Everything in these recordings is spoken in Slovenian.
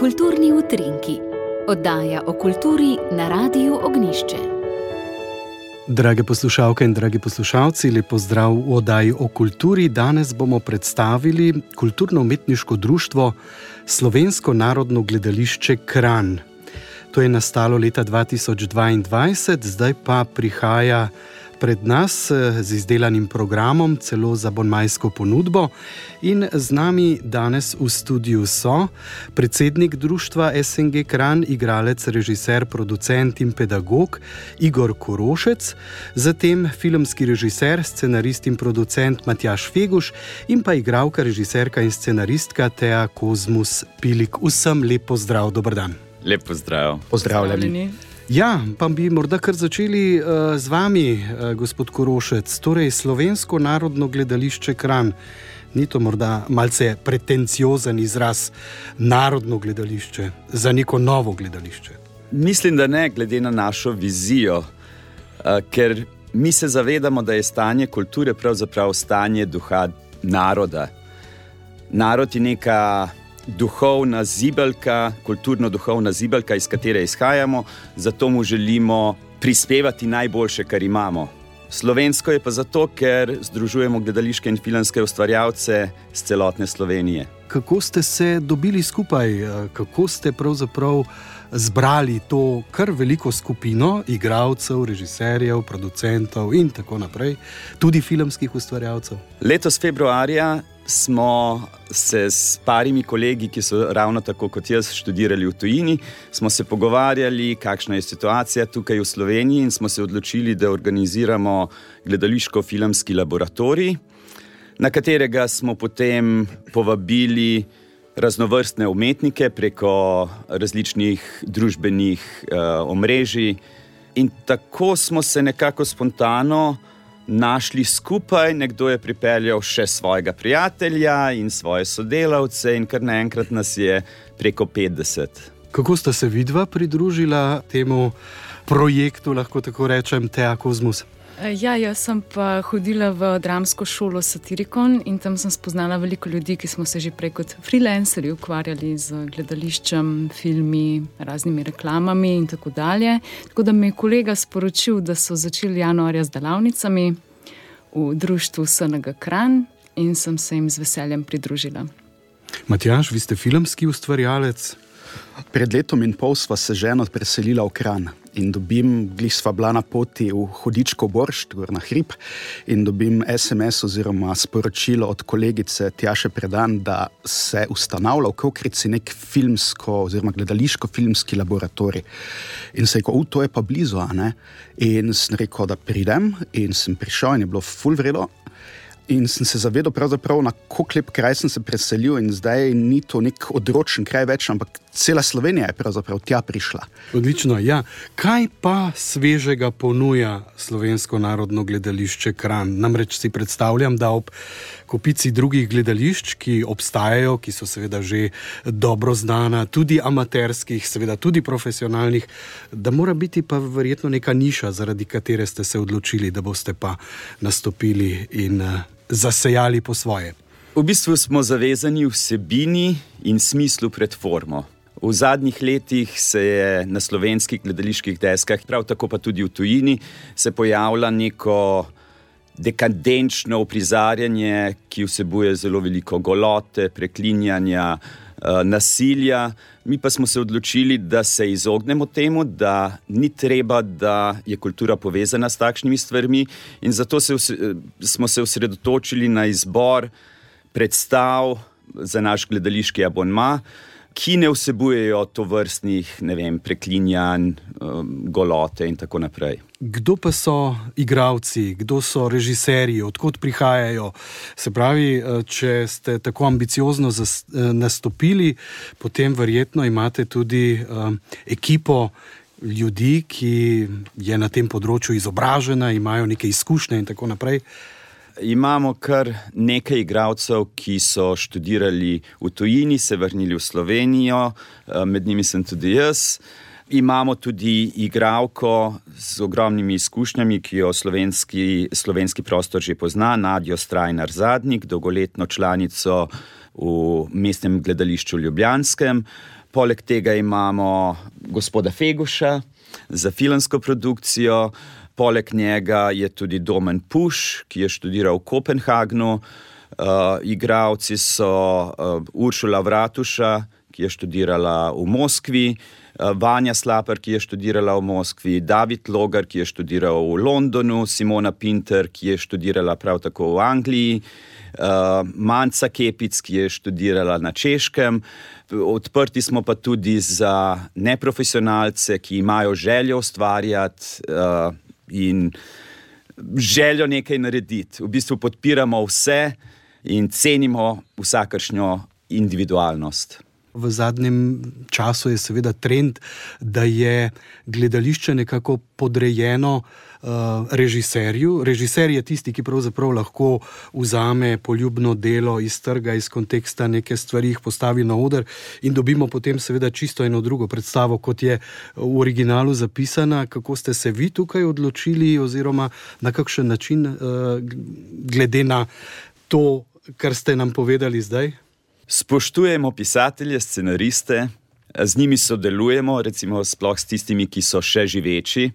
Kulturni utrinki, oddaja o kulturi na Radiu Ognišče. Drage poslušalke in dragi poslušalci, lepo zdrav v oddaji o kulturi. Danes bomo predstavili kulturno-umetniško društvo Slovensko narodno gledališče Kran. To je nastalo leta 2022, zdaj pa prihaja pred nas eh, z izdelanim programom, celo za bonmajsko ponudbo. In z nami danes v studiu so predsednik društva SNG Kran, igralec, režiser, producent in pedagog Igor Korošec, zatem filmski režiser, scenarist in producent Matjaš Feguš in pa igralka, režiserka in scenaristka Teja Kozmus Pilik. Vsem lepo zdrav, dober dan. Lepo zdrav. Pozdravljeni. Ja, pa bi morda kar začeli uh, z vami, uh, gospod Korošec, torej Slovensko narodno gledališče Kran. Ni to morda malce pretenciozen izraz narodno gledališče za neko novo gledališče? Mislim, da ne, glede na našo vizijo, uh, ker mi se zavedamo, da je stanje kulture pravzaprav stanje duha naroda. Narod je neka duhovna zibelka, kulturno-duhovna zibelka, iz katere izhajamo, zato mu želimo prispevati najboljše, kar imamo. Slovensko je pa zato, ker združujemo gledališke in filmske ustvarjalce z celotne Slovenije. Kako ste se dobili skupaj, kako ste pravzaprav zbrali to kar veliko skupino igralcev, režiserjev, producentov in tako naprej, tudi filmskih ustvarjalcev? Letos februarja smo se s parimi kolegi, ki so ravno tako kot jaz študirali v tujini, smo se pogovarjali, kakšna je situacija tukaj v Sloveniji, in smo se odločili, da organiziramo gledališko-filmski laboratorij, na katerega smo potem povabili raznovrstne umetnike preko različnih družbenih uh, omrežij. In tako smo se nekako spontano našli skupaj, nekdo je pripeljal še svojega prijatelja in svoje sodelavce, in kar naenkrat nas je preko 50. Kako sta se vidva pridružila temu projektu, lahko tako rečem, Teja Kozmus? Ja, jaz sem pa hodila v dramsko šolo Satirikon in tam sem spoznala veliko ljudi, ki smo se že prej kot freelanceri ukvarjali z gledališčem, filmi, raznimi reklamami in tako dalje. Tako da mi je kolega sporočil, da so začeli januarja z delavnicami v društvu SNG Kran in sem se jim z veseljem pridružila. Matjaš, vi ste filmski ustvarjalec. Pred letom in pol sva se ženo preselila v Kran in dobim, glih sva bila na poti v Hodičko Boršt, gor na hrib, in dobim SMS oziroma sporočilo od kolegice Tjaše Predan, da se ustanavlja v Kokrici nek filmsko oziroma gledališko-filmski laboratorij. In se je rekel, to je pa blizu, a ne? In sem rekel, da pridem in sem prišel in je bilo full vredo. In sem se zavedal, na kako lep kraj sem se preselil, in zdaj ni to nek odročen kraj več, ampak cela Slovenija je pravzaprav tja prišla. Odlično. Ja. Kaj pa svežega ponuja Slovensko narodno gledališče Kran? Namreč si predstavljam, da ob kopici drugih gledališč, ki obstajajo, ki so seveda že dobro znana, tudi amaterskih, seveda tudi profesionalnih, da mora biti pa verjetno neka niša, zaradi katere ste se odločili, da boste pa nastopili in uh, zasejali po svoje. V bistvu smo zavezani vsebini in smislu pred formo. V zadnjih letih se je na slovenskih gledaliških deskah, prav tako pa tudi v tujini, pojavila neko dekadenčno uprizarjanje, ki vsebuje zelo veliko golote, preklinjanja, eh, nasilja. Mi pa smo se odločili, da se izognemo temu, da ni treba, da je kultura povezana s takšnimi stvarmi, in zato se, smo se osredotočili na izbor predstav za naš gledališki abonma ki ne vsebujejo to vrstnih preklinjanj, um, golote in tako naprej. Kdo pa so igravci, kdo so režiserji, odkot prihajajo? Se pravi, eh, če ste tako ambiciozno eh, nastopili, potem verjetno imate tudi um, ekipo ljudi, ki je na tem področju izobražena, imajo neke izkušnje in tako naprej. Imamo kar nekaj igralcev, ki so študirali v tujini, se vrnili v Slovenijo, eh, med njimi sem tudi jaz. Imamo tudi igralko z ogromnimi izkušnjami, ki jo slovenski, slovenski prostor že pozna, Nadjo Strajnar Zadnik, dolgoletno članico v mestnem gledališču Ljubljanskem. Poleg tega imamo gospoda Feguša za filmsko produkcijo, poleg njega je tudi Domen Puš, ki je študiral v Kopenhagnu. Uh, igravci so uh, Uršula Vratuša, ki je študirala v Moskvi, uh, Vanja Slaper, ki je študirala v Moskvi, David Logar, ki je študiral v Londonu, Simona Pinter, ki je študirala prav tako v Angliji, uh, Manca Kepic, ki je študirala na Češkem. Odprti smo pa tudi za neprofesionalce, ki imajo željo ustvarjati uh, in željo nekaj narediti. V bistvu podpiramo vse in cenimo vsakršno individualnost. V zadnjem času je seveda trend, da je gledališče nekako podrejeno uh, režiserju. Režiser je tisti, ki pravzaprav lahko vzame poljubno delo iz trga, iz konteksta neke stvari, jih postavi na oder in dobimo potem seveda čisto eno drugo predstavo, kot je v originalu zapisana. Kako ste se vi tukaj odločili, oziroma na kakšen način, uh, glede na to, kar ste nam povedali zdaj? Spoštujemo pisatelje, scenariste, z njimi sodelujemo, recimo sploh s tistimi, ki so še živeči.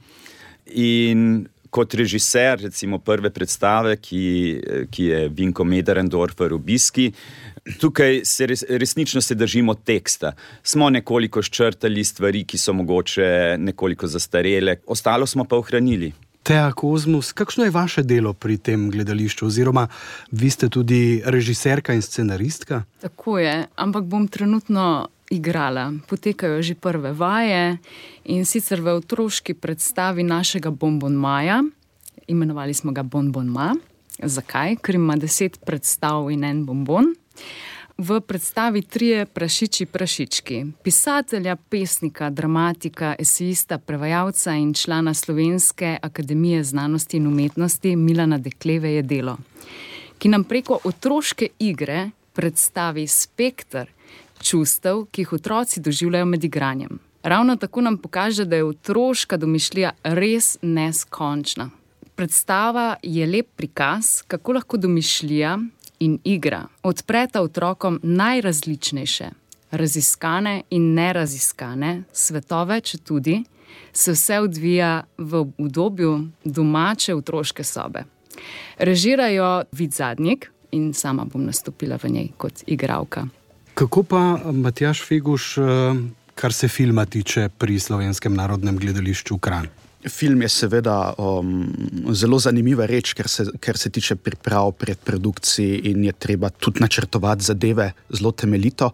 In kot režiser, recimo prve predstave, ki, ki je Vinko Mederendorfer v Biski, tukaj se res, resnično se držimo teksta. Smo nekoliko ščrtali stvari, ki so mogoče nekoliko zastarele, ostalo smo pa ohranili. Teja Kozmus, kakšno je vaše delo pri tem gledališču, oziroma vi ste tudi režiserka in scenaristka? Tako je, ampak bom trenutno igrala. Potekajo že prve vaje in sicer v otroški predstavi našega Bonbon Maja, imenovali smo ga Bonbon Ma. Zakaj? Ker ima deset predstav in en bonbon v predstavi trije prašiči prašički. Pisatelja, pesnika, dramatika, esejista, prevajalca in člana Slovenske akademije znanosti in umetnosti Milana Dekleve je delo, ki nam preko otroške igre predstavi spektr čustev, ki jih otroci doživljajo med igranjem. Ravno tako nam pokaže, da je otroška domišljija res neskončna. Predstava je lep prikaz, kako lahko domišljija in igra odpreta otrokom najrazličnejše, raziskane in neraziskane svetove, če tudi se vse odvija v obdobju domače otroške sobe. Režirajo vid zadnjik in sama bom nastopila v njej kot igralka. Kako pa Matjaš Feguš, eh, kar se filma tiče pri slovenskem narodnem gledališču Kran? Film je seveda um, zelo zanimiva reč, ker se, ker se tiče priprav pred produkcijo in je treba tudi načrtovati zadeve zelo temeljito.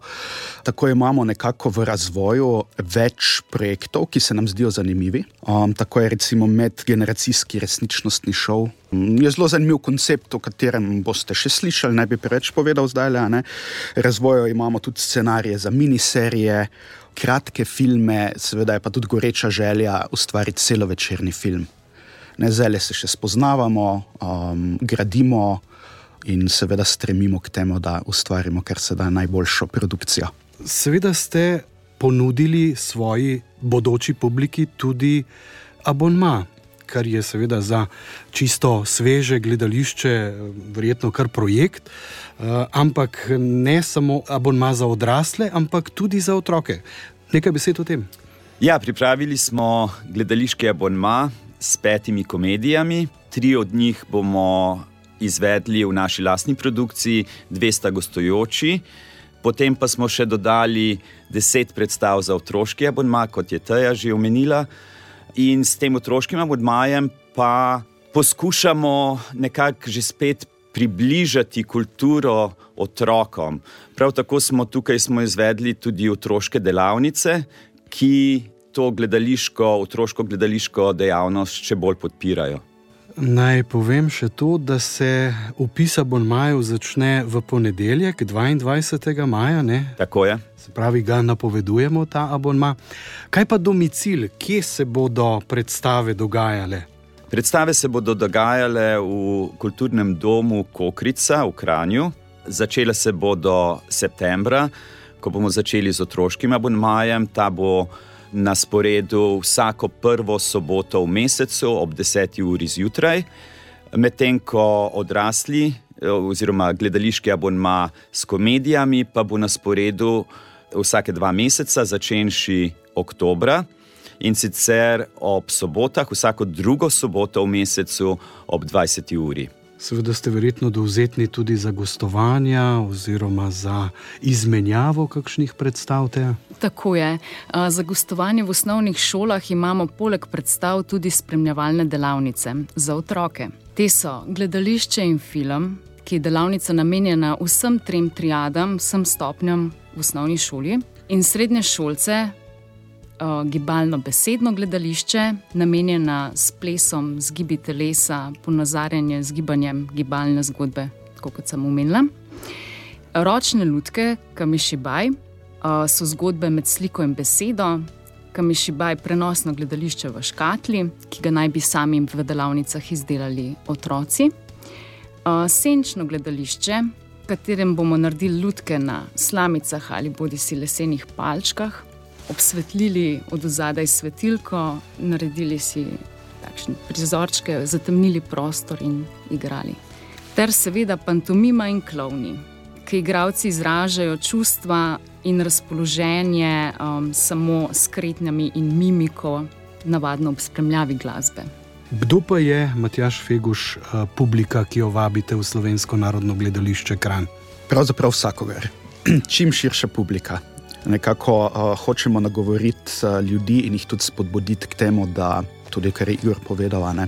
Tako imamo nekako v razvoju več projektov, ki se nam zdijo zanimivi. Um, tako je recimo medgeneracijski resničnostni šov. Um, je zelo zanimiv koncept, o katerem boste še slišali, ne bi preveč povedal zdaj. Razvojo imamo tudi scenarije za miniserije kratke filme, seveda je pa tudi goreča želja ustvariti celovečerni film. Ne zdaj se še spoznavamo, um, gradimo in seveda stremimo k temu, da ustvarimo kar se da najboljšo produkcijo. Seveda ste ponudili svoji bodoči publiki tudi abonma kar je seveda za čisto sveže gledališče, verjetno kar projekt, uh, ampak ne samo abonma za odrasle, ampak tudi za otroke. Nekaj besed o tem. Ja, pripravili smo gledališki abonma s petimi komedijami, tri od njih bomo izvedli v naši lastni produkciji, dve sta gostujoči. Potem pa smo še dodali deset predstav za otroški abonma, kot je Teja že omenila. In s tem otroškim abonmajem pa poskušamo nekako že spet približati kulturo otrokom. Prav tako smo tukaj smo izvedli tudi otroške delavnice, ki to gledališko, otroško gledališko dejavnost še bolj podpirajo. Naj povem še to, da se upis abonmajev začne v ponedeljek, 22. maja. Ne? Tako je. Se pravi, ga napovedujemo ta abonma. Kaj pa domicil, kje se bodo predstave dogajale? Predstave se bodo dogajale v kulturnem domu Kokrica v Kranju. Začele se bodo septembra, ko bomo začeli z otroškim abonmajem. Ta bo na sporedu vsako prvo soboto v mesecu ob 10. uri zjutraj, medtem ko odrasli oziroma gledališki abonma s komedijami pa bo na sporedu vsake dva meseca, začenši oktobra. In sicer ob sobotah, vsako drugo soboto v mesecu ob 20. uri. Seveda ste verjetno dovzetni tudi za gostovanja oziroma za izmenjavo kakšnih predstav. Te? Tako je. Za gostovanje v osnovnih šolah imamo poleg predstav tudi spremljevalne delavnice za otroke. Te so gledališče in film, ki je delavnica namenjena vsem trem triadam, vsem stopnjam v osnovni šoli, in srednje šolce, gibalno besedno gledališče, namenjeno s plesom, z gibi telesa, ponazarjanje z gibanjem gibalne zgodbe, kot sem omenila. Ročne lutke, kamišibaj, so zgodbe med sliko in besedo. Kamišibaj je prenosno gledališče v škatli, ki ga naj bi sami v delavnicah izdelali otroci. Senčno gledališče, v katerem bomo naredili lutke na slamicah ali bodi si lesenih palčkah, obsvetlili od zadaj svetilko, naredili si takšne prizorčke, zatemnili prostor in igrali. Ter seveda pantomima in klovni, ki igravci izražajo čustva in razpoloženje um, samo s kretnjami in mimiko, navadno ob spremljavi glasbe. Kdo pa je Matjaš Feguš, uh, publika, ki jo vabite v Slovensko narodno gledališče Kran? Pravzaprav vsakogar. Čim širša publika nekako uh, hočemo nagovoriti uh, ljudi in jih tudi spodbuditi k temu, da tudi, kar je Jur povedal, ne,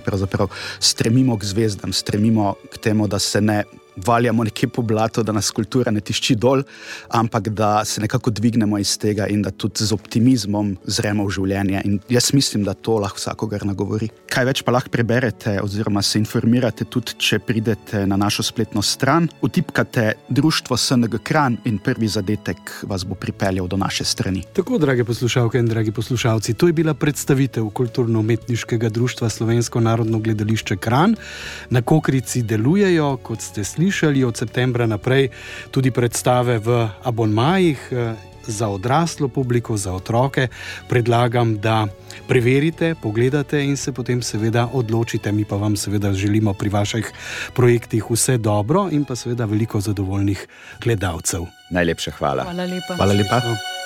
stremimo k zvezdam, stremimo k temu, da se ne valjamo nekje po blatu, da nas kultura ne tišči dol, ampak da se nekako dvignemo iz tega in da tudi z optimizmom zremo v življenje. In jaz mislim, da to lahko vsakogar nagovori. Kaj več pa lahko preberete, oziroma se informirate, tudi če pridete na našo spletno stran, utipkate Društvo SNG Kran in prvi zadetek vas bo pripeljal do naše strani. Tako, drage poslušalke in dragi poslušalci, to je bila predstavitev kulturno-umetniškega društva Slovensko narodno gledališče Kran. Na Kokrici delujejo, kot ste slišali slišali od septembra naprej tudi predstave v abonmajih eh, za odraslo publiko, za otroke. Predlagam, da preverite, pogledate in se potem seveda odločite. Mi pa vam seveda želimo pri vaših projektih vse dobro in pa seveda veliko zadovoljnih gledalcev. Najlepša hvala. Hvala lepa. Hvala lepa.